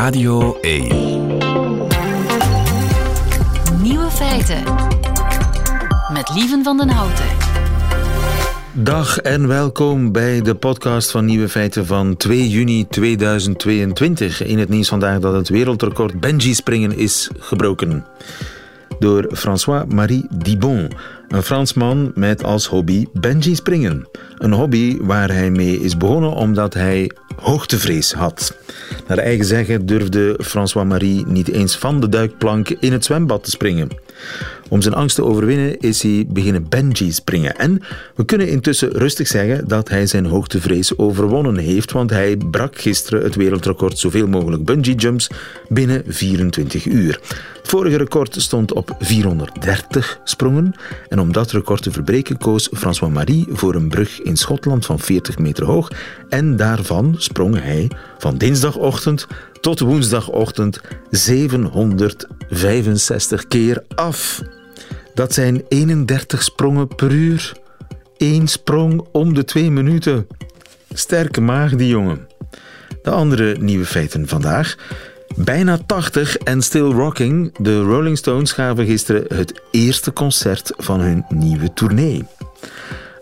Radio 1. Nieuwe feiten. Met Lieven van den Houten. Dag en welkom bij de podcast van Nieuwe Feiten van 2 juni 2022. In het nieuws vandaag dat het wereldrecord Benji springen is gebroken. Door François-Marie Dibon, een Fransman met als hobby Benji springen. Een hobby waar hij mee is begonnen omdat hij hoogtevrees had. Naar eigen zeggen durfde François-Marie niet eens van de duikplank in het zwembad te springen. Om zijn angst te overwinnen is hij beginnen Benji springen. En we kunnen intussen rustig zeggen dat hij zijn hoogtevrees overwonnen heeft, want hij brak gisteren het wereldrecord zoveel mogelijk bungee jumps binnen 24 uur. Het vorige record stond op 430 sprongen en om dat record te verbreken koos François-Marie voor een brug in Schotland van 40 meter hoog en daarvan sprong hij van dinsdagochtend tot woensdagochtend 765 keer af. Dat zijn 31 sprongen per uur. Eén sprong om de twee minuten. Sterke maag, die jongen. De andere nieuwe feiten vandaag. Bijna 80 en still rocking. De Rolling Stones gaven gisteren het eerste concert van hun nieuwe tournee.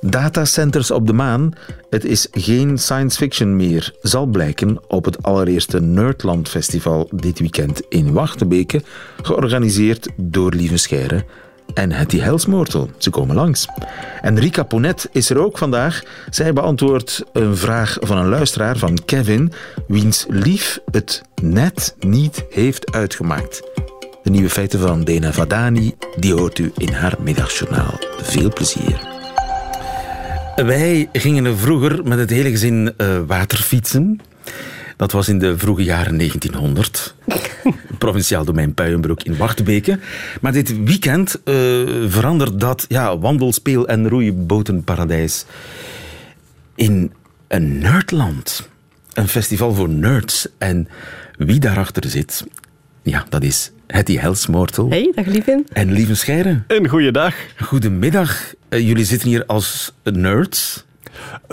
Datacenters op de maan. Het is geen science fiction meer, zal blijken op het allereerste Nerdland Festival dit weekend in Wachtebeke, georganiseerd door Lieve Scheire en Hetty Helsmoortel. Ze komen langs. En Rika Ponet is er ook vandaag. Zij beantwoordt een vraag van een luisteraar van Kevin, wiens lief het net niet heeft uitgemaakt. De nieuwe feiten van Dena Vadani, die hoort u in haar middagjournaal. Veel plezier. Wij gingen er vroeger met het hele gezin uh, waterfietsen. Dat was in de vroege jaren 1900. Provinciaal domein Puienbroek in Wachtbeke. Maar dit weekend uh, verandert dat ja, wandelspeel- en roeibotenparadijs in een nerdland. Een festival voor nerds. En wie daarachter zit, ja, dat is Hetty Helsmoortel. Hey, dag Lieven. En Lieve Scheire. Een goeiedag. Goedemiddag. Uh, jullie zitten hier als nerds.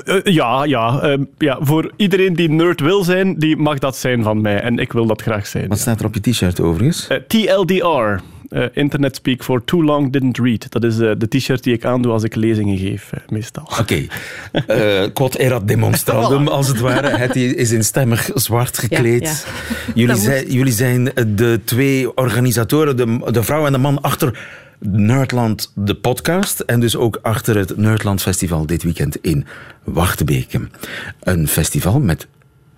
Uh, ja, ja, uh, ja, voor iedereen die nerd wil zijn, die mag dat zijn van mij. En ik wil dat graag zijn. Wat staat er op je t-shirt overigens? TLDR. Uh, internet speak for too long didn't read. Dat is uh, de t-shirt die ik aandoe als ik lezingen geef, uh, meestal. Oké. Okay. quod erat demonstrandum, als het ware. Het is in stemmig zwart gekleed. Ja, ja. Jullie, zijn, jullie, zijn, de twee organisatoren, de, de vrouw en de man achter Nerdland, de podcast. En dus ook achter het Nerdland Festival dit weekend in Wachtebeke. Een festival met,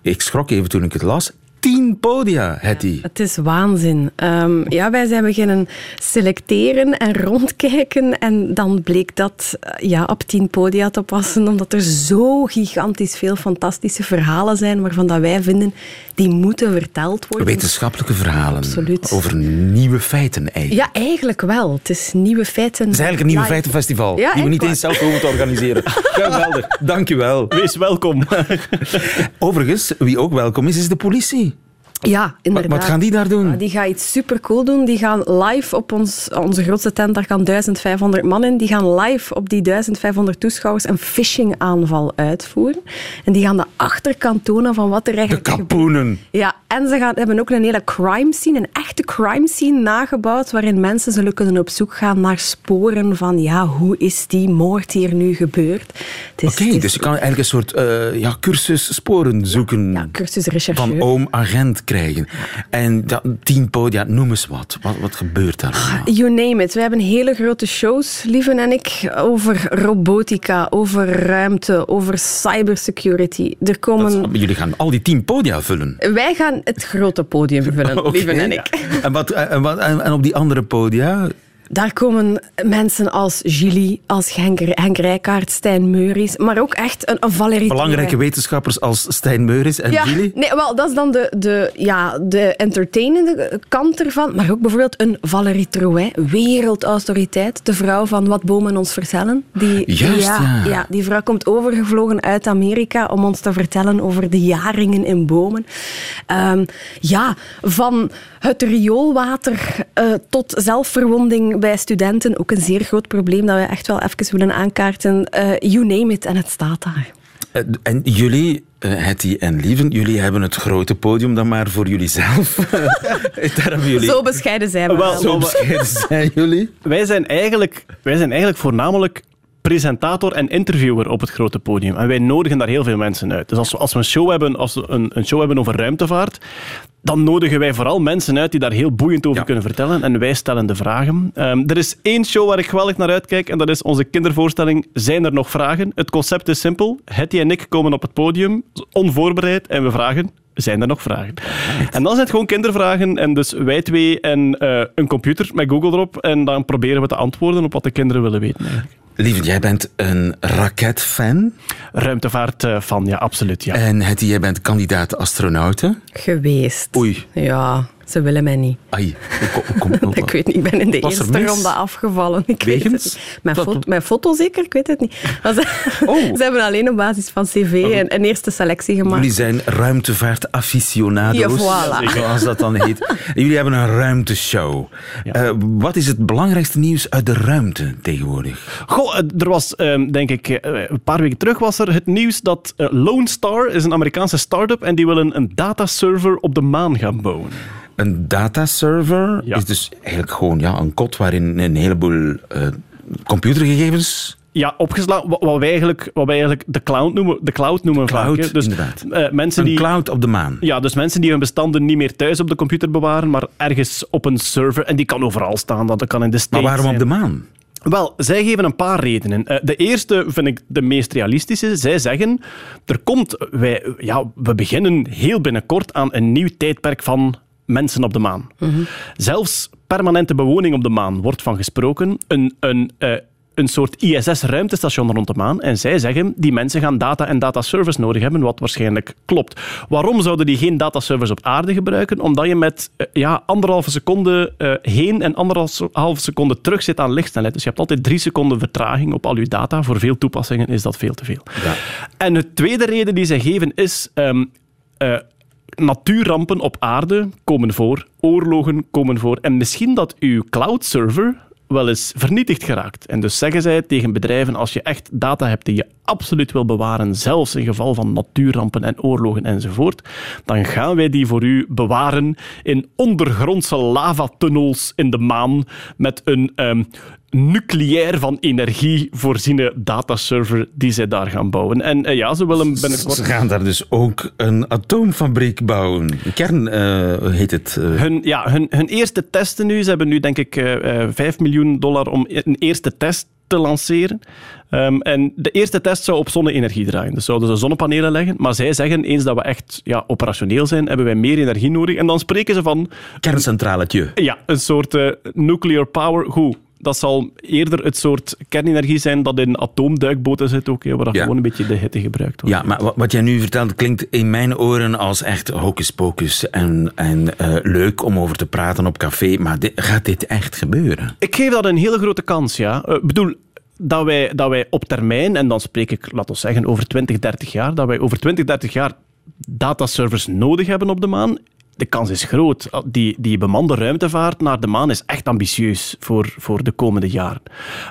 ik schrok even toen ik het las, tien podia, Hetty. Ja, het is waanzin. Um, ja, wij zijn beginnen selecteren en rondkijken. En dan bleek dat ja, op tien podia te passen. Omdat er zo gigantisch veel fantastische verhalen zijn. Waarvan dat wij vinden, die moeten verteld worden. Wetenschappelijke verhalen. Absoluut. Over nieuwe feiten eigenlijk. Ja, eigenlijk wel. Het is nieuwe feiten. Het is eigenlijk een nieuwe feitenfestival. Ja, die we niet eens zelf hoeven te organiseren. Geweldig. Dank je wel. Wees welkom. Overigens, wie ook welkom is, is de politie. Ja, inderdaad. Wat, wat gaan die daar doen? die gaan iets supercool doen. Die gaan live op ons, onze grootste tent, daar gaan 1500 man in. Die gaan live op die 1500 toeschouwers een phishing-aanval uitvoeren. En die gaan de achterkant tonen van wat er eigenlijk De kapoenen. Ja, en ze gaan, hebben ook een hele crime scene, een echte crime scene nagebouwd, waarin mensen zullen kunnen op zoek gaan naar sporen van, ja, hoe is die moord hier nu gebeurd? Oké, okay, dus je kan eigenlijk een soort uh, ja, cursus sporen zoeken. Ja, ja cursus rechercheur. Van oom-agent krijgen. En dat, tien podia, noem eens wat. Wat, wat gebeurt daar? Nou? You name it. We hebben hele grote shows, Lieven en ik, over robotica, over ruimte, over cybersecurity. Er komen... Dat, jullie gaan al die tien podia vullen? Wij gaan het grote podium vullen, okay. Lieven en ik. En, wat, en, wat, en op die andere podia? Daar komen mensen als Julie, als Henk, Henk Rijkaard, Stijn Meuris, maar ook echt een, een Valerie Belangrijke wetenschappers als Stijn Meuris en ja? Nee, wel, dat is dan de, de, ja, de entertainende kant ervan. Maar ook bijvoorbeeld een Valerie Trouet, wereldautoriteit, de vrouw van Wat bomen ons vertellen. Die, Juist, ja, ja. ja. Die vrouw komt overgevlogen uit Amerika om ons te vertellen over de jaringen in bomen. Um, ja, van het rioolwater uh, tot zelfverwonding bij studenten ook een zeer groot probleem dat we echt wel even willen aankaarten. Uh, you name it, en het staat daar. Eh, En jullie, eh, Hetty en Lieven, jullie hebben het grote podium dan maar voor jullie zelf. Daar hebben jullie... Zo bescheiden zijn we wel. Zo bescheiden zijn jullie. Wij zijn eigenlijk, wij zijn eigenlijk voornamelijk presentator en interviewer op het grote podium. En wij nodigen daar heel veel mensen uit. Dus als we, als we, een, show hebben, als we een, een show hebben over ruimtevaart, dan nodigen wij vooral mensen uit die daar heel boeiend over Ja. kunnen vertellen. En wij stellen de vragen. Ehm, er is één show waar ik geweldig naar uitkijk. En dat is onze kindervoorstelling Zijn er nog vragen? Het concept is simpel. Hetty en ik komen op het podium, onvoorbereid, en we vragen... Zijn er nog vragen? En dan zijn het gewoon kindervragen. En dus wij twee en eh, een computer met Google erop. En dan proberen we te antwoorden op wat de kinderen willen weten. eigenlijk. Lieven, jij bent een raketfan. Ruimtevaart eh, van, ja, absoluut. Ja. En Hetty, jij bent kandidaat astronauten. Geweest. Oei. Ja, ze willen mij niet. Ai, hoe kom- hoe komt Ik weet niet, ik ben in de Was er eerste ronde afgevallen. Ik weet het niet. Mijn, foto, mijn foto zeker? Ik weet het niet. Maar ze, Oh. ze hebben alleen op basis van cv een, een eerste selectie gemaakt. Jullie zijn ruimtevaart-aficionado's, Ja, voilà. zoals dat dan heet. Jullie hebben een ruimteshow. Ja. Eh, wat is het belangrijkste nieuws uit de ruimte tegenwoordig? Goh, eh, er was, ehm, denk ik, eh, een paar weken terug was er het nieuws dat Lone Star is een Amerikaanse start-up en die willen een dataserver op de maan gaan bouwen. Een dataserver Ja. is dus eigenlijk gewoon ja, een kot waarin een heleboel eh, computergegevens... Ja, opgeslagen, wat, wij eigenlijk, wat wij eigenlijk de cloud noemen, de cloud noemen Cloud, vaak. hè. Dus inderdaad. eh, mensen Een die... cloud op de maan. Ja, dus mensen die hun bestanden niet meer thuis op de computer bewaren, maar ergens op een server. En die kan overal staan. Dat kan in de Maar States waarom op de maan? Wel, zij geven een paar redenen. Eh, De eerste vind ik de meest realistische. Zij zeggen, er komt, wij, ja, we beginnen heel binnenkort aan een nieuw tijdperk van mensen op de maan. Zelfs permanente bewoning op de maan wordt van gesproken. Een, een, eh, een soort ISS-ruimtestation rond de maan. En zij zeggen, die mensen gaan data en dataservice nodig hebben, wat waarschijnlijk klopt. Waarom zouden die geen dataservice op aarde gebruiken? Omdat je met eh, ja, anderhalve seconde eh, heen en anderhalve seconde terug zit aan lichtsnelheid. Dus je hebt altijd drie seconden vertraging op al je data. Voor veel toepassingen is dat veel te veel. Ja. En de tweede reden die zij geven is... ehm, eh, natuurrampen op aarde komen voor, oorlogen komen voor. En misschien dat uw cloud-server wel eens vernietigd geraakt. En dus zeggen zij tegen bedrijven, als je echt data hebt die je absoluut wil bewaren, zelfs in geval van natuurrampen en oorlogen enzovoort, dan gaan wij die voor u bewaren in ondergrondse lavatunnels in de maan met een ehm, nucleair van energie voorziene dataserver die zij daar gaan bouwen. En eh, ja, ze willen binnenkort... Ze gaan daar dus ook een atoomfabriek bouwen. Kern eh, heet het. eh. Hun, ja, hun, hun eerste testen nu, ze hebben nu denk ik eh, eh, 5 miljoen dollar om een eerste test te lanceren. Ehm, en de eerste test zou op zonne-energie draaien. Dus zouden ze zonnepanelen leggen. Maar zij zeggen, eens dat we echt ja, operationeel zijn, hebben wij meer energie nodig. En dan spreken ze van kerncentraletje. ja, een soort nuclear power. Goed, dat zal eerder het soort kernenergie zijn dat in atoomduikboten zit, ook, hè, waar Ja. gewoon een beetje de hitte gebruikt wordt. Ja, maar wa- wat jij nu vertelt klinkt in mijn oren als echt hocus pocus en, en eh, leuk om over te praten op café. Maar gaat dit echt gebeuren? Ik geef dat een hele grote kans, ja. Eh, Ik bedoel, dat wij, dat wij op termijn, en dan spreek ik, laten we zeggen, over 20, 30 jaar, dat wij over 20, 30 jaar dataservers nodig hebben op de maan. De kans is groot. Die, die bemande ruimtevaart naar de maan is echt ambitieus voor, voor de komende jaren.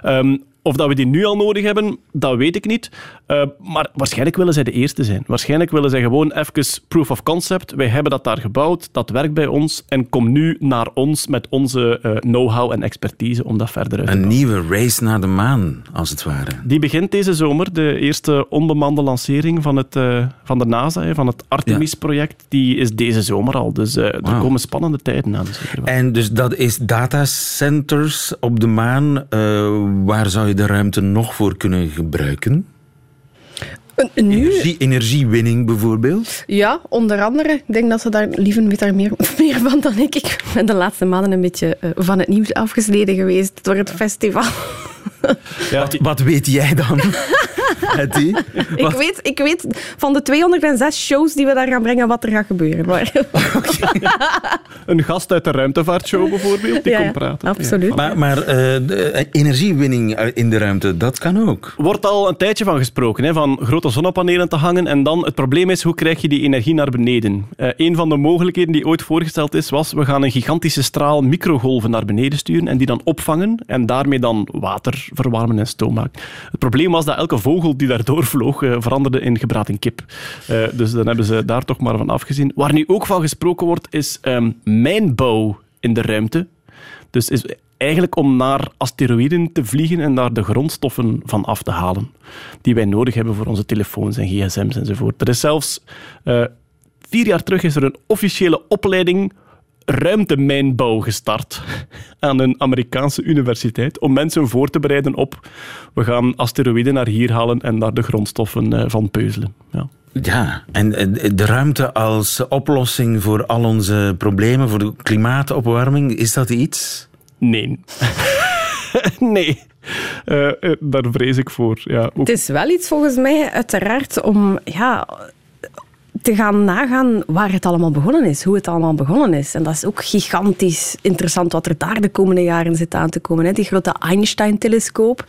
Ehm, of dat we die nu al nodig hebben, dat weet ik niet. Eh, maar waarschijnlijk willen zij de eerste zijn. Waarschijnlijk willen zij gewoon even proof of concept. Wij hebben dat daar gebouwd, dat werkt bij ons. En kom nu naar ons met onze eh, know-how en expertise om dat verder uit te Een bouwen. nieuwe race naar de maan, als het ware. Die begint deze zomer, de eerste onbemande lancering van, het, eh, van de NASA, van het Artemis-project. Die is deze zomer al. Dus er komen spannende tijden aan. Wel. En dus dat is datacenters op de maan. Waar zou je de ruimte nog voor kunnen gebruiken? Een- een Nu? Energie, energiewinning bijvoorbeeld. Ja, onder andere. Ik denk dat ze daar, Lieven weet daar meer, meer van dan ik. Ik ben de laatste maanden een beetje eh, van het nieuws afgesneden geweest door het festival. Ja, Wat, wat weet jij dan? Ik weet, ik weet van de 206 shows die we daar gaan brengen wat er gaat gebeuren. Maar, een gast uit de ruimtevaartshow bijvoorbeeld, die Ja, komt ja, praten. absoluut. Maar, maar eh, de, eh, energiewinning in de ruimte, dat kan ook. wordt al een tijdje van gesproken, hè, van grote zonnepanelen te hangen. En dan, het probleem is, hoe krijg je die energie naar beneden? Eh, een van de mogelijkheden die ooit voorgesteld is, was, we gaan een gigantische straal microgolven naar beneden sturen en die dan opvangen en daarmee dan water verwarmen en stoom maken. Het probleem was dat elke vogel die daardoor vloog uh, veranderde in gebraden kip. Uh, dus dan hebben ze daar toch maar van afgezien. Waar nu ook van gesproken wordt, is um, mijnbouw in de ruimte. Dus is eigenlijk om naar asteroïden te vliegen en daar de grondstoffen van af te halen. Die wij nodig hebben voor onze telefoons en gsm's enzovoort. Er is zelfs... Uh, vier jaar terug is er een officiële opleiding ruimtemijnbouw gestart aan een Amerikaanse universiteit om mensen voor te bereiden op we gaan asteroïden naar hier halen en daar de grondstoffen eh, van peuzelen. Ja. Ja, en de ruimte als oplossing voor al onze problemen, voor de klimaatopwarming, is dat iets? Nee. nee. Uh, daar vrees ik voor. Ja, ook. Het is wel iets volgens mij, uiteraard, om ja, te gaan nagaan waar het allemaal begonnen is, hoe het allemaal begonnen is. En dat is ook gigantisch interessant wat er daar de komende jaren zit aan te komen. Die grote Einstein-telescoop,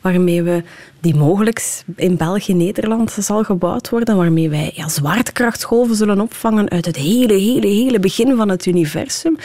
waarmee we die mogelijk in België, Nederland zal gebouwd worden, waarmee wij ja, zwaartekrachtsgolven zullen opvangen uit het hele, hele, hele begin van het universum.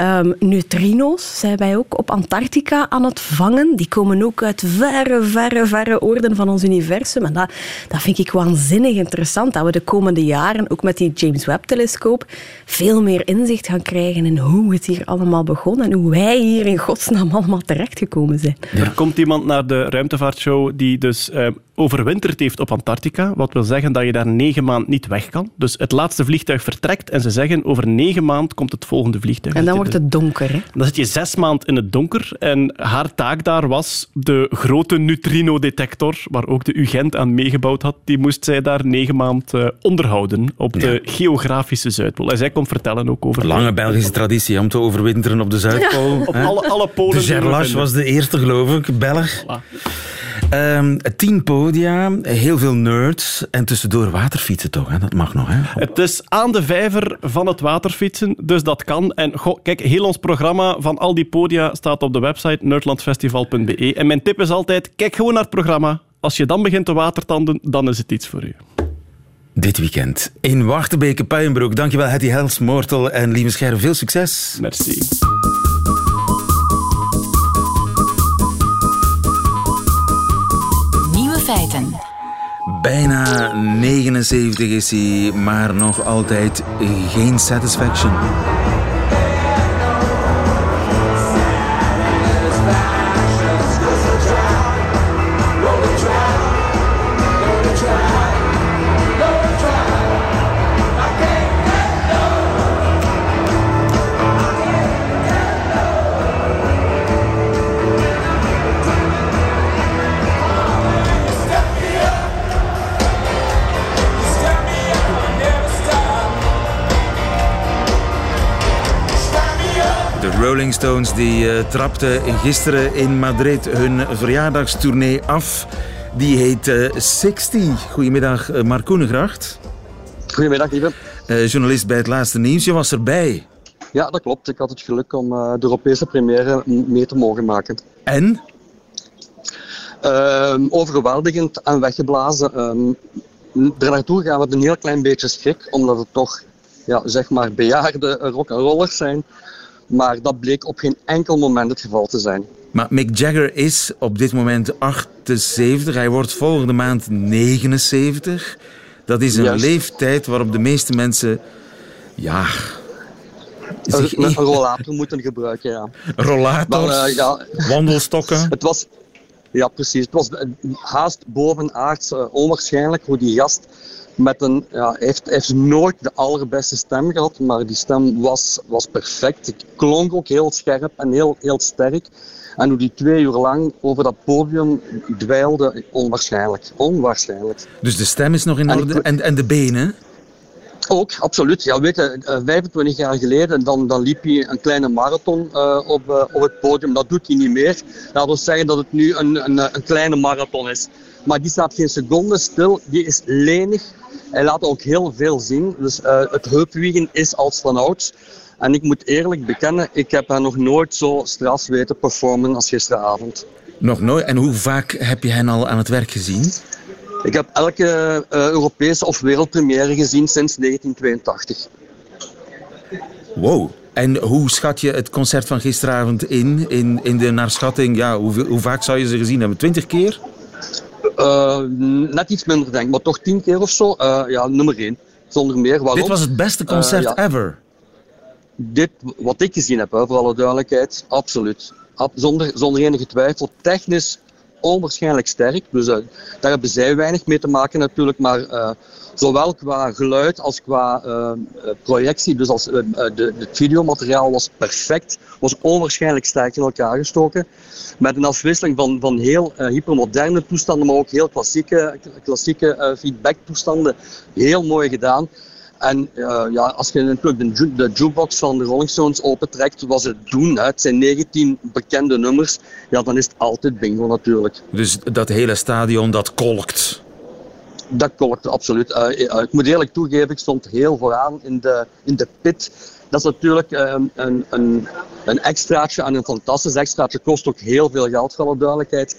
Um, neutrino's zijn wij ook op Antarctica aan het vangen. Die komen ook uit verre, verre, verre oorden van ons universum. En dat, dat vind ik waanzinnig interessant, dat we de komende jaren, ook met die James Webb-telescoop, veel meer inzicht gaan krijgen in hoe het hier allemaal begon en hoe wij hier in godsnaam allemaal terechtgekomen zijn. Er komt iemand naar de ruimtevaartshow die dus uh, overwinterd heeft op Antarctica. Wat wil zeggen dat je daar negen maanden niet weg kan. Dus het laatste vliegtuig vertrekt en ze zeggen over negen maanden komt het volgende vliegtuig. En dan wordt het donker. Hè? Dan zit je zes maanden in het donker. En haar taak daar was de grote neutrino-detector, waar ook de UGent aan meegebouwd had, die moest zij daar negen maanden uh, onderhouden op de geografische Zuidpool. En zij komt vertellen ook over... Lange Belgische traditie om te overwinteren op de Zuidpool. Op alle, alle polen. De Gerlache was de eerste, geloof ik, Belg. Um, tien podia, heel veel nerds en tussendoor waterfietsen toch? Hè? Dat mag nog. Hè? Het is aan de vijver van het waterfietsen, dus dat kan. En kijk, heel ons programma van al die podia staat op de website nerdlandfestival.be. En mijn tip is altijd, kijk gewoon naar het programma. Als je dan begint te watertanden, dan is het iets voor u. Dit weekend in Wachtebeke, Puienbroek. Dankjewel, Hetty Hels, Mortel en Lieve Scherm. Veel succes. Merci. Bijna 79 is hij, maar nog altijd geen satisfaction. Stones die uh, trapten gisteren in Madrid hun verjaardagstournee af. Die heet uh, 60. Goedemiddag, uh, Mark Koenegracht. Goedemiddag, lieve. Journalist bij het laatste nieuws. Je was erbij. Ja, dat klopt. Ik had het geluk om de Europese première mee te mogen maken. En? Ehm, overweldigend en weggeblazen. Um, er naartoe gaan we een heel klein beetje schrik, omdat het toch ja, zeg maar bejaarde rock'n'rollers zijn. Maar dat bleek op geen enkel moment het geval te zijn. Maar Mick Jagger is op dit moment 78. Hij wordt volgende maand 79. Dat is een leeftijd waarop de meeste mensen... Ja... Zich... Een, een rollator moeten gebruiken, ja. Rollators, maar, uh, ja. wandelstokken. het was... Ja, precies. Het was haast bovenaards uh, onwaarschijnlijk hoe die gast met een, ja, heeft, heeft nooit de allerbeste stem gehad, maar die stem was, was perfect. Het klonk ook heel scherp en heel, heel sterk. En hoe die twee uur lang over dat podium dweilde, onwaarschijnlijk. Onwaarschijnlijk. Dus de stem is nog in orde en, en de benen? Ook, absoluut. Ja, weet je, 25 jaar geleden dan, dan liep hij een kleine marathon uh, op, uh, op het podium. Dat doet hij niet meer. Dat wil zeggen dat het nu een, een, een kleine marathon is. Maar die staat geen seconde stil. Die is lenig. Hij laat ook heel veel zien. Dus uh, het heupwiegen is als vanouds. En ik moet eerlijk bekennen, ik heb hem nog nooit zo stras weten performen als gisteravond. Nog nooit? En hoe vaak heb je hen al aan het werk gezien? Ik heb elke uh, Europese of wereldpremière gezien sinds 1982. Wow. En hoe schat je het concert van gisteravond in? In, in de naarschatting, ja, hoe, hoe vaak zou je ze gezien hebben? Twintig keer? Uh, net iets minder denk ik, maar toch tien keer of zo. Uh, ja, nummer één. Zonder meer. Waarom? Dit was het beste concert ja. ever. Dit, wat ik gezien heb, hè, voor alle duidelijkheid, absoluut. Ab, zonder, zonder enige twijfel. Technisch onwaarschijnlijk sterk. Dus uh, daar hebben zij weinig mee te maken natuurlijk. Maar uh, zowel qua geluid als qua uh, projectie, dus als, de, het videomateriaal was perfect. Was onwaarschijnlijk sterk in elkaar gestoken. Met een afwisseling van, van heel hypermoderne toestanden, maar ook heel klassieke, klassieke feedback toestanden. Heel mooi gedaan. En uh, ja, als je natuurlijk de, de jukebox van de Rolling Stones opentrekt, was het doen. Hè. Het zijn 19 bekende nummers. Ja, dan is het altijd bingo natuurlijk. Dus dat hele stadion, dat kolkt? Dat kolkt, absoluut. Uh, ik moet eerlijk toegeven, ik stond heel vooraan in de, in de pit. Dat is natuurlijk een, een, een, een extraatje en een fantastisch extraatje. Kost ook heel veel geld, voor alle duidelijkheid.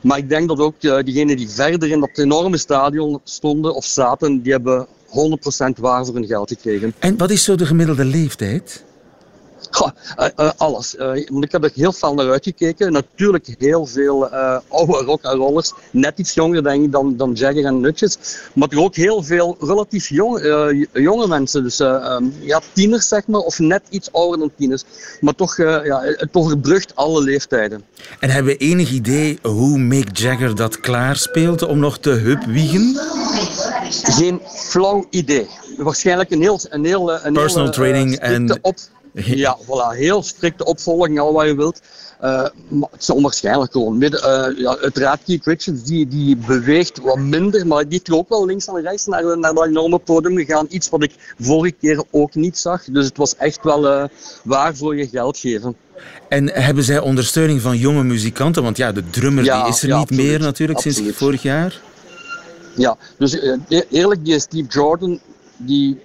Maar ik denk dat ook diegenen die verder in dat enorme stadion stonden of zaten, die hebben 100% waar voor hun geld gekregen. En wat is zo de gemiddelde leeftijd? Goh, uh, uh, alles. Uh, ik heb er heel veel naar uitgekeken. Natuurlijk heel veel oude rock en rollers. Net iets jonger denk ik dan, dan Jagger en Nutjes. Maar er ook heel veel relatief jong, jonge mensen. Dus um, ja, tieners zeg maar. Of net iets ouder dan tieners. Maar toch, ja, het overbrugt alle leeftijden. En hebben we enig idee hoe Mick Jagger dat klaarspeelt om nog te hupwiegen? Geen flauw idee. Waarschijnlijk een heel... Een heel een Personal heel, training en... Op, ja, voilà, heel strikte opvolging, al wat je wilt. Uh, maar het is onwaarschijnlijk gewoon. Midden, uh, ja, uiteraard, Keith Richards die, die beweegt wat minder, maar die ook wel links en rechts naar, naar dat enorme podium gegaan. Iets wat ik vorige keer ook niet zag. Dus het was echt wel uh, waar voor je geld geven. En hebben zij ondersteuning van jonge muzikanten? Want ja, de drummer ja, die is er ja, niet absoluut, meer natuurlijk absoluut. sinds vorig jaar. Ja, dus eerlijk, die Steve Jordan, die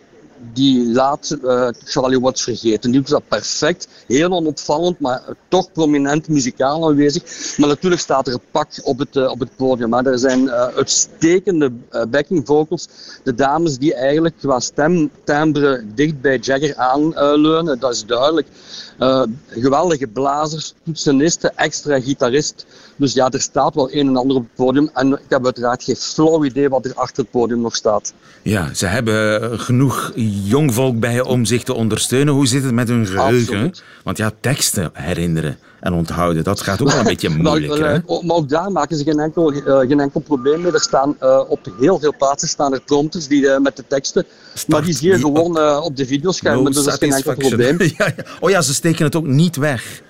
die laat uh, Charlie Watts vergeten. Die doet dat perfect, heel onopvallend, maar toch prominent muzikaal aanwezig. Maar natuurlijk staat er een pak op het, uh, op het podium. Maar er zijn uh, uitstekende backing vocals. De dames die eigenlijk qua stemtimbre dicht bij Jagger aanleunen, dat is duidelijk. geweldige blazers, toetsenisten, extra gitarist. Dus ja, er staat wel een en ander op het podium. En ik heb uiteraard geen flauw idee wat er achter het podium nog staat. Ja, ze hebben genoeg jong volk bij om zich te ondersteunen. Hoe zit het met hun geheugen? Absoluut. Want ja, teksten herinneren en onthouden, dat gaat ook wel een beetje moeilijk. maar, maar, ook daar maken ze geen enkel, uh, geen enkel probleem mee. Er staan uh, op heel veel plaatsen staan er prompters die, uh, met de teksten. Start maar die zie je gewoon op de videoschermen, no dus dat is geen enkel probleem. ja, ja. Oh ja, ze steken het ook niet weg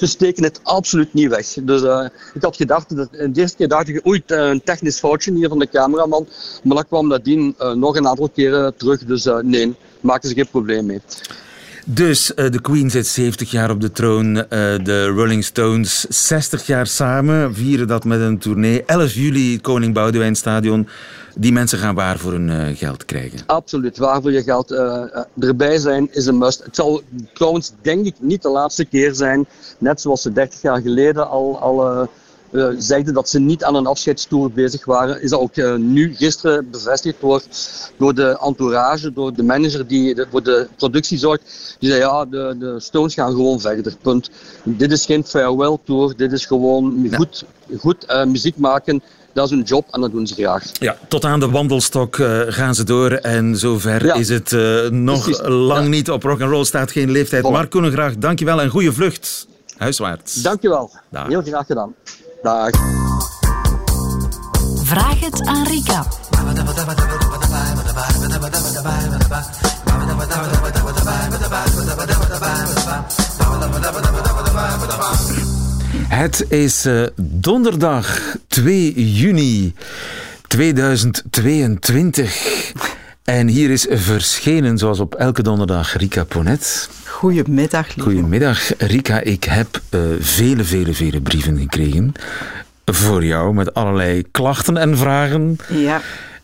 ze steken het absoluut niet weg. Dus uh, ik had gedacht, dat, de eerste keer dacht ik, oei, een technisch foutje hier van de cameraman. Maar dan kwam nadien uh, nog een aantal keren terug. Dus uh, nee, maken ze geen probleem mee. Dus uh, de Queen zit 70 jaar op de troon, uh, de Rolling Stones 60 jaar samen, vieren dat met een tournee. 11 juli, Koning Boudewijn Stadion. Die mensen gaan waar voor hun uh, geld krijgen? Absoluut, waar voor je geld erbij zijn is een must. Het zal trouwens denk ik niet de laatste keer zijn, net zoals ze 30 jaar geleden al... al uh, zeiden dat ze niet aan een afscheidstoer bezig waren, is dat ook uh, nu gisteren bevestigd door, door de entourage, door de manager die de, voor de productie zorgt. Die zei ja, de, de Stones gaan gewoon verder, punt. Dit is geen farewell tour, dit is gewoon ja. goed, goed uh, muziek maken dat is hun job en dat doen ze graag. Ja, tot aan de wandelstok gaan ze door en zover ja. is het nog Precies. lang ja. niet. Op rock and roll staat geen leeftijd. Voilà. Mark Koenengraag, dankjewel en goede vlucht huiswaarts. Dankjewel. Dag. Heel graag gedaan. Dag. Vraag het aan Rika. Het is uh, donderdag 2 juni 2022. En hier is verschenen, zoals op elke donderdag, Rika Ponet. Goedemiddag, lieve. Goedemiddag, Rika. Ik heb uh, vele, vele, vele brieven gekregen voor jou met allerlei klachten en vragen. Ja.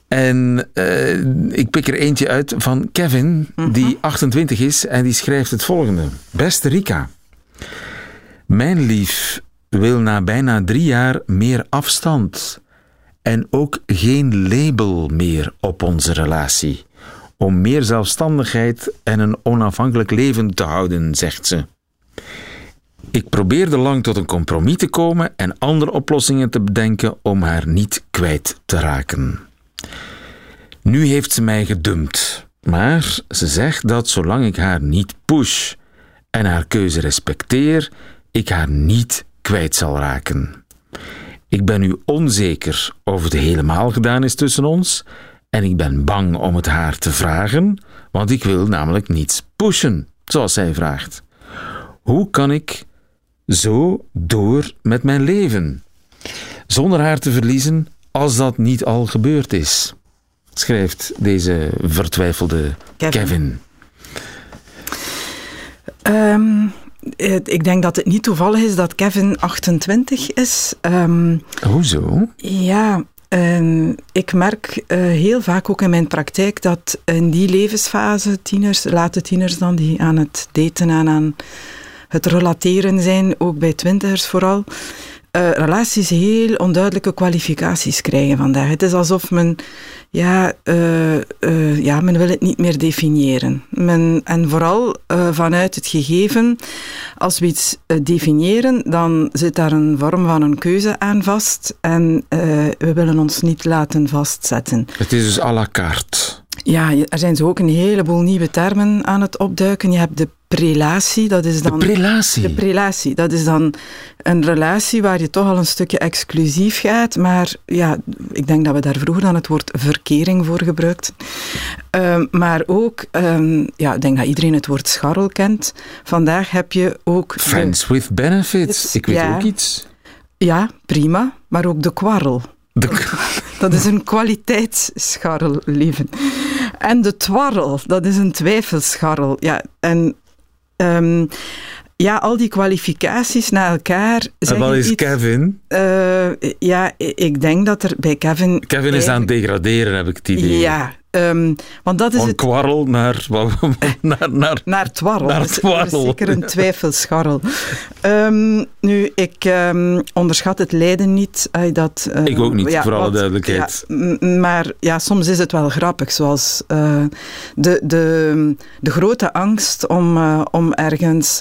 En uh, ik pik er eentje uit van Kevin, mm -hmm. die 28 is en die schrijft het volgende. Beste Rika, mijn lief wil na bijna drie jaar meer afstand en ook geen label meer op onze relatie om meer zelfstandigheid en een onafhankelijk leven te houden, zegt ze. Ik probeerde lang tot een compromis te komen en andere oplossingen te bedenken om haar niet kwijt te raken. Nu heeft ze mij gedumpt, maar ze zegt dat zolang ik haar niet push en haar keuze respecteer, ik haar niet kwijt zal raken. Ik ben nu onzeker of het helemaal gedaan is tussen ons en ik ben bang om het haar te vragen, want ik wil namelijk niets pushen, zoals zij vraagt. Hoe kan ik zo door met mijn leven? Zonder haar te verliezen als dat niet al gebeurd is, schrijft deze vertwijfelde Kevin. Kevin. Um, ik denk dat het niet toevallig is dat Kevin 28 is. Um, Hoezo? Ja, um, ik merk uh, heel vaak ook in mijn praktijk dat in die levensfase, tieners, late tieners dan, die aan het daten en aan het relateren zijn, ook bij twintigers vooral, uh, relaties heel onduidelijke kwalificaties krijgen vandaag. Het is alsof men, ja, uh, uh, ja men wil het niet meer definiëren. Men, en vooral vanuit het gegeven, als we iets definiëren, dan zit daar een vorm van een keuze aan vast en we willen ons niet laten vastzetten. Het is dus à la carte. Ja, er zijn zo ook een heleboel nieuwe termen aan het opduiken. Je hebt de prelatie, dat is dan... De prelatie? De prelatie, dat is dan een relatie waar je toch al een stukje exclusief gaat, maar ja, ik denk dat we daar vroeger dan het woord verkering voor gebruikt. Um, maar ook, um, ja, ik denk dat iedereen het woord scharrel kent. Vandaag heb je ook... Friends with benefits, ik weet ook iets. Ja, prima, maar ook de kwarrel. De... Dat is een kwaliteitsscharrel, lieve. En de twarrel, dat is een twijfelscharrel. Ja, en um, ja, al die kwalificaties na elkaar. En wat is Kevin? Uh, ja, ik denk dat er bij Kevin. Kevin is aan het degraderen, heb ik het idee. Ja, Um, want dat is Van het... kwarrel naar, naar, naar, naar twarrel. Naar twarrel. zeker een twijfelscharrel. um, nu, ik um, onderschat het lijden niet. Dat, uh, ik ook niet, ja, voor alle duidelijkheid. Ja, maar ja, soms is het wel grappig, zoals uh, de, de, de grote angst om, om ergens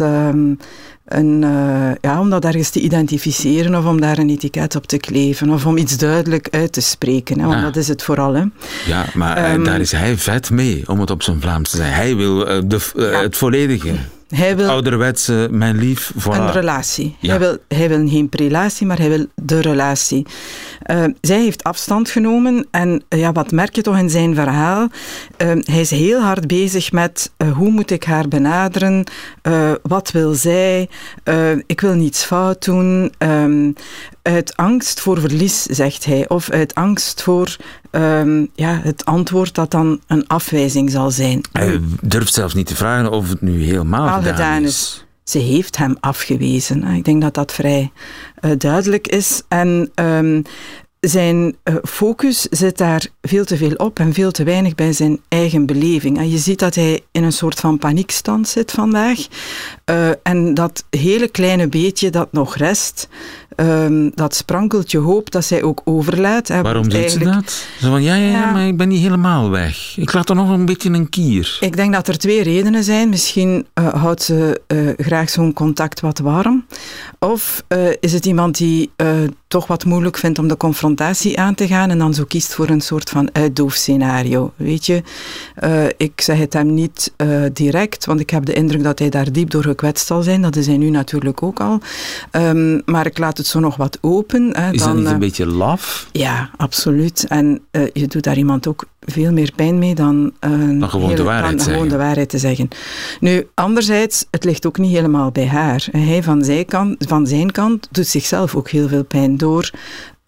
een, uh, ja, om dat ergens te identificeren of om daar een etiket op te kleven of om iets duidelijk uit te spreken. Hè, want dat is het vooral. Hè. Ja, maar um, daar is hij vet mee, om het op zijn Vlaams te zeggen. Hij wil uh, de, uh, ja. het volledige. Hij wil Ouderwetse, mijn lief, voilà. Een relatie. Ja. Hij, wil, hij wil geen prelatie, maar hij wil de relatie. Uh, zij heeft afstand genomen en uh, ja, wat merk je toch in zijn verhaal? Uh, hij is heel hard bezig met hoe moet ik haar benaderen? wat wil zij? ik wil niets fout doen. Uit angst voor verlies, zegt hij, of uit angst voor um, ja, het antwoord dat dan een afwijzing zal zijn. Hij durft zelfs niet te vragen of het nu helemaal Al gedaan, gedaan is. is. Ze heeft hem afgewezen. Ik denk dat dat vrij uh, duidelijk is. En um, zijn uh, focus zit daar veel te veel op en veel te weinig bij zijn eigen beleving. En je ziet dat hij in een soort van paniekstand zit vandaag. Uh, en dat hele kleine beetje dat nog rest, um, dat sprankeltje hoop dat zij ook overlaat. Waarom doet ze dat? Zo van, ja, ja, ja, maar ik ben niet helemaal weg. Ik laat er nog een beetje een kier. Ik denk dat er twee redenen zijn. Misschien uh, houdt ze uh, graag zo'n contact wat warm. Of is het iemand die toch wat moeilijk vindt om de confrontatie aan te gaan en dan zo kiest voor een soort van uitdoofscenario. Weet je, ik zeg het hem niet direct, want ik heb de indruk dat hij daar diep door gekwetst zal zijn. Dat is hij nu natuurlijk ook al. Um, maar ik laat het zo nog wat open. Hè, is dan, dat niet een beetje laf? Ja, absoluut. En uh, je doet daar iemand ook veel meer pijn mee dan, uh, dan gewoon, heel, de waarheid, dan gewoon de waarheid te zeggen. Nu, anderzijds, het ligt ook niet helemaal bij haar. Hij van zijn kant, van zijn kant doet zichzelf ook heel veel pijn door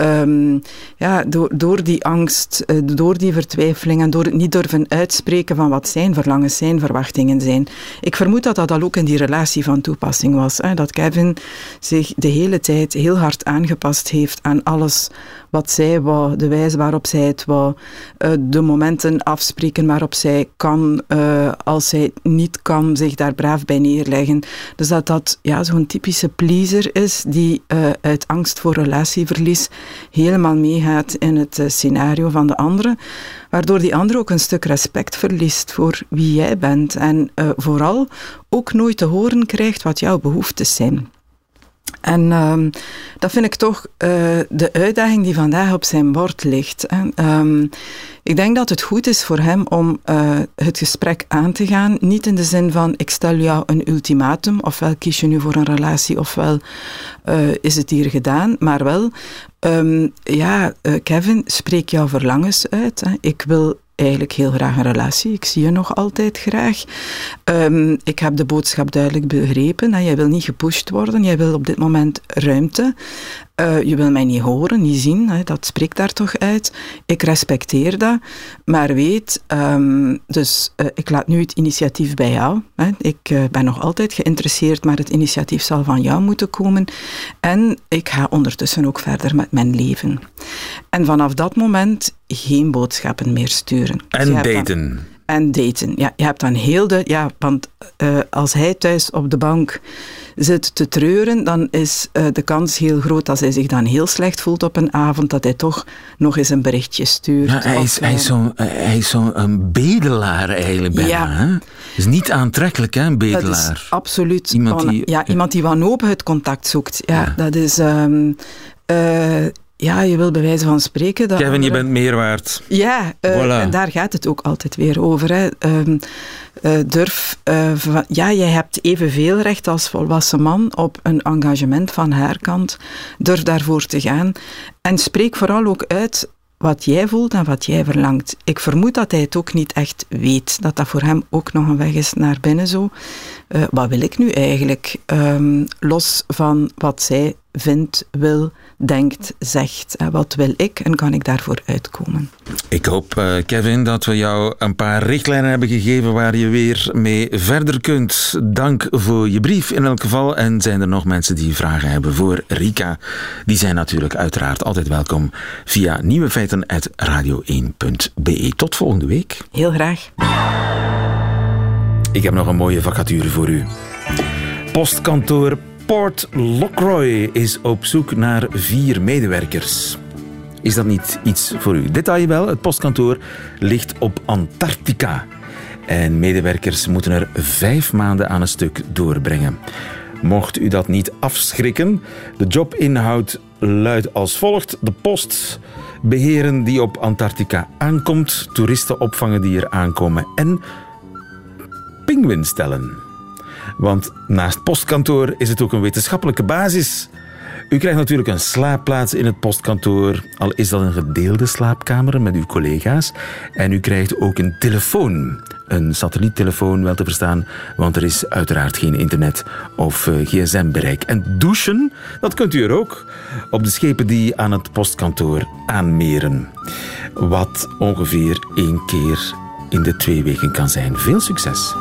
Um, ja, door, door die angst, uh, door die vertwijfeling en door het niet durven uitspreken van wat zijn verlangens zijn, verwachtingen zijn. Ik vermoed dat dat al ook in die relatie van toepassing was. Hè? Dat Kevin zich de hele tijd heel hard aangepast heeft aan alles wat zij wou, de wijze waarop zij het wou, uh, de momenten afspreken waarop zij kan, uh, als zij niet kan, zich daar braaf bij neerleggen. Dus dat dat ja, zo'n typische pleaser is die uh, uit angst voor relatieverlies helemaal meegaat in het scenario van de andere, waardoor die andere ook een stuk respect verliest voor wie jij bent en vooral ook nooit te horen krijgt wat jouw behoeftes zijn. En ehm, dat vind ik toch uh, de uitdaging die vandaag op zijn bord ligt. Um, ik denk dat het goed is voor hem om uh, het gesprek aan te gaan. Niet in de zin van ik stel jou een ultimatum, ofwel kies je nu voor een relatie, ofwel uh, is het hier gedaan. Maar wel, um, ja, Kevin, spreek jouw verlangens uit. Hè. Ik wil eigenlijk heel graag een relatie. Ik zie je nog altijd graag. Um, ik heb de boodschap duidelijk begrepen. Hè. Jij wil niet gepusht worden. Jij wil op dit moment ruimte. Uh, je wil mij niet horen, niet zien. Hè. Dat spreekt daar toch uit. Ik respecteer dat. Maar weet, um, dus uh, ik laat nu het initiatief bij jou. Hè. Ik uh, ben nog altijd geïnteresseerd, maar het initiatief zal van jou moeten komen. En ik ga ondertussen ook verder met mijn leven. En vanaf dat moment geen boodschappen meer sturen. En dus daten. En daten. Ja, je hebt dan heel de. Ja, want uh, als hij thuis op de bank zit te treuren, dan is uh, de kans heel groot als hij zich dan heel slecht voelt op een avond, dat hij toch nog eens een berichtje stuurt. Ja, hij, is, hij is zo'n zo een bedelaar eigenlijk bijna. Ja. Hè? is niet aantrekkelijk, hè, een bedelaar. Dat is absoluut. Iemand die, ja, iemand die wanhopig het contact zoekt. Ja, ja. dat is. Um, uh, ja, je wil bij wijze van spreken... Dat Kevin, je bent meer waard. Ja, uh, voilà. en daar gaat het ook altijd weer over. Hè. Um, uh, durf... Uh, van, ja, jij hebt evenveel recht als volwassen man op een engagement van haar kant. Durf daarvoor te gaan. En spreek vooral ook uit wat jij voelt en wat jij verlangt. Ik vermoed dat hij het ook niet echt weet. Dat dat voor hem ook nog een weg is naar binnen zo. Uh, wat wil ik nu eigenlijk? Um, los van wat zij vindt, wil, denkt, zegt. Wat wil ik en kan ik daarvoor uitkomen? Ik hoop, uh, Kevin, dat we jou een paar richtlijnen hebben gegeven waar je weer mee verder kunt. Dank voor je brief in elk geval. En zijn er nog mensen die vragen hebben voor Rika? Die zijn natuurlijk uiteraard altijd welkom via nieuwefeiten.radio1.be. Tot volgende week. Heel graag. Ik heb nog een mooie vacature voor u. Postkantoor Port Lockroy is op zoek naar vier medewerkers. Is dat niet iets voor u? Detail wel, het postkantoor ligt op Antarctica. En medewerkers moeten er vijf maanden aan een stuk doorbrengen. Mocht u dat niet afschrikken, de jobinhoud luidt als volgt. De post beheren die op Antarctica aankomt, toeristen opvangen die er aankomen en pinguïn stellen. Want naast postkantoor is het ook een wetenschappelijke basis. U krijgt natuurlijk een slaapplaats in het postkantoor, al is dat een gedeelde slaapkamer met uw collega's. En u krijgt ook een telefoon, een satelliettelefoon wel te verstaan, want er is uiteraard geen internet of uh, gsm-bereik. En douchen, dat kunt u er ook op de schepen die aan het postkantoor aanmeren. Wat ongeveer één keer in de twee weken kan zijn. Veel succes!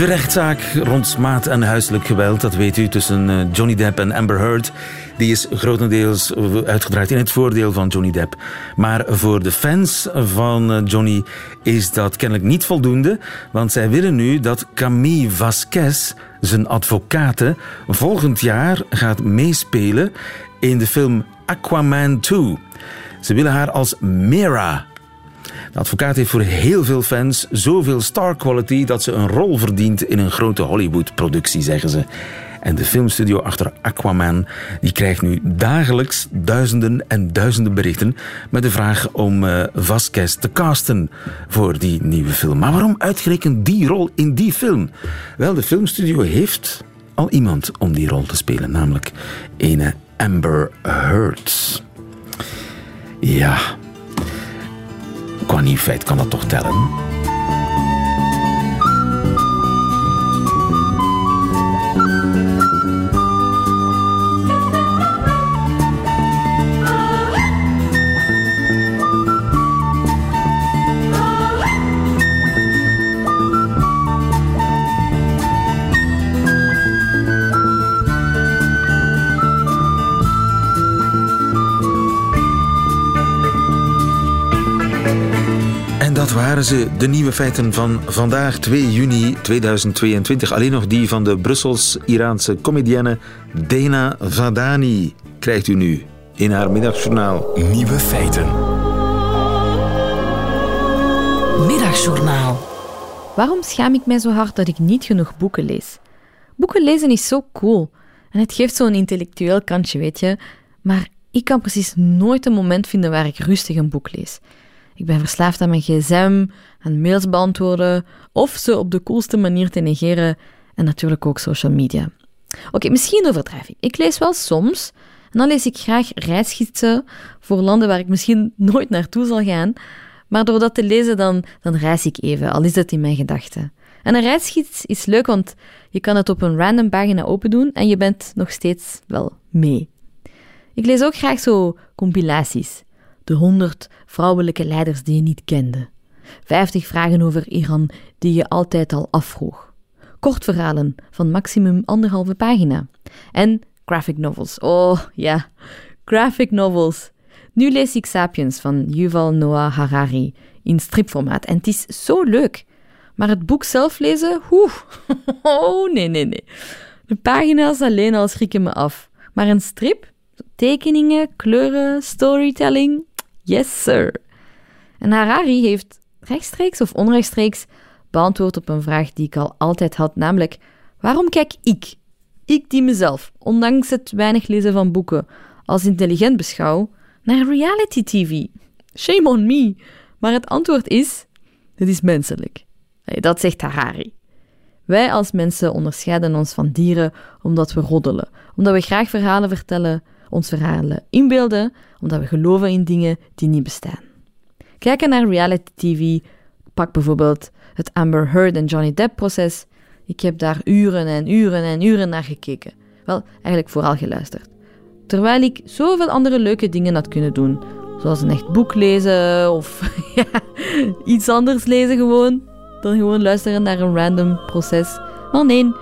De rechtszaak rond smaad en huiselijk geweld, dat weet u, tussen eh, Johnny Depp en Amber Heard, die is grotendeels uitgedraaid in het voordeel van Johnny Depp. Maar voor de fans van eh, Johnny is dat kennelijk niet voldoende, want zij willen nu dat Camille Vasquez, zijn advocate, volgend jaar gaat meespelen in de film Aquaman 2. Ze willen haar als Mera de advocaat heeft voor heel veel fans zoveel star quality dat ze een rol verdient in een grote Hollywood-productie, zeggen ze. En de filmstudio achter Aquaman die krijgt nu dagelijks duizenden en duizenden berichten met de vraag om uh, Vasquez te casten voor die nieuwe film. Maar waarom uitgerekend die rol in die film? Wel, de filmstudio heeft al iemand om die rol te spelen, namelijk ene Amber Heard. Ja, qua nieuw feit kan dat toch tellen? Waren ze, de nieuwe feiten van vandaag, 2 juni 2022. Alleen nog die van de Brussels-Iraanse comedienne Dena Vadani krijgt u nu in haar middagjournaal. Nieuwe feiten. Middagjournaal. Waarom schaam ik mij zo hard dat ik niet genoeg boeken lees? Boeken lezen is zo cool. En het geeft zo'n intellectueel kantje, weet je. Maar ik kan precies nooit een moment vinden waar ik rustig een boek lees. Ik ben verslaafd aan mijn gsm, aan mails beantwoorden of ze op de coolste manier te negeren en natuurlijk ook social media. Oké, misschien overdrijf ik. Ik lees wel soms en dan lees ik graag reisgidsen voor landen waar ik misschien nooit naartoe zal gaan. Maar door dat te lezen dan, dan reis ik even, al is het in mijn gedachten. En een reisgids is leuk, want je kan het op een random pagina open doen en je bent nog steeds wel mee. Ik lees ook graag zo compilaties. De 100 vrouwelijke leiders die je niet kende. 50 vragen over Iran die je altijd al afvroeg. Kortverhalen van maximum anderhalve pagina. En graphic novels. Oh ja, graphic novels. Nu lees ik Sapiens van Yuval Noah Harari in stripformaat en het is zo leuk. Maar het boek zelf lezen, oeh, oh nee, nee, nee. De pagina's alleen al schrikken me af. Maar een strip, tekeningen, kleuren, storytelling, yes sir. En Harari heeft rechtstreeks of onrechtstreeks beantwoord op een vraag die ik al altijd had, namelijk waarom kijk ik, ik die mezelf, ondanks het weinig lezen van boeken, als intelligent beschouw, naar reality TV? Shame on me. Maar het antwoord is, het is menselijk. Dat zegt Harari. Wij als mensen onderscheiden ons van dieren omdat we roddelen, omdat we graag verhalen vertellen, ons verhalen inbeelden, omdat we geloven in dingen die niet bestaan. Kijken naar reality TV, pak bijvoorbeeld het Amber Heard en Johnny Depp proces. Ik heb daar uren en uren en uren naar gekeken. Wel, eigenlijk vooral geluisterd. Terwijl ik zoveel andere leuke dingen had kunnen doen, zoals een echt boek lezen of ja, iets anders lezen gewoon, dan gewoon luisteren naar een random proces. Maar nee,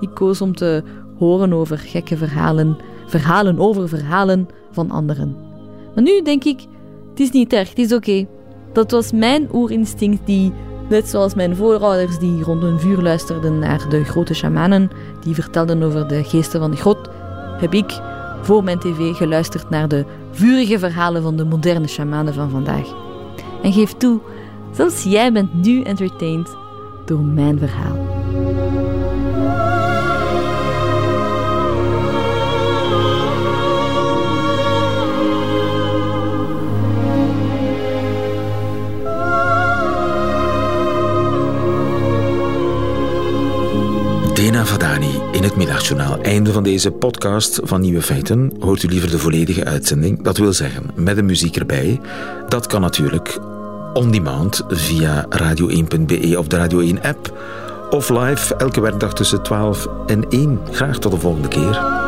ik koos om te horen over gekke verhalen, verhalen over verhalen van anderen. Maar nu denk ik, het is niet erg, het is oké. Dat was mijn oerinstinct die, net zoals mijn voorouders die rond een vuur luisterden naar de grote shamanen, die vertelden over de geesten van de grot, heb ik voor mijn tv geluisterd naar de vurige verhalen van de moderne shamanen van vandaag. En geef toe, zelfs jij bent nu entertained door mijn verhaal. In het middagjournaal. Einde van deze podcast van Nieuwe Feiten. Hoort u liever de volledige uitzending? Dat wil zeggen, met de muziek erbij. Dat kan natuurlijk on demand via radio1.be of de Radio 1 app. Of live elke werkdag tussen 12 en 1. Graag tot de volgende keer.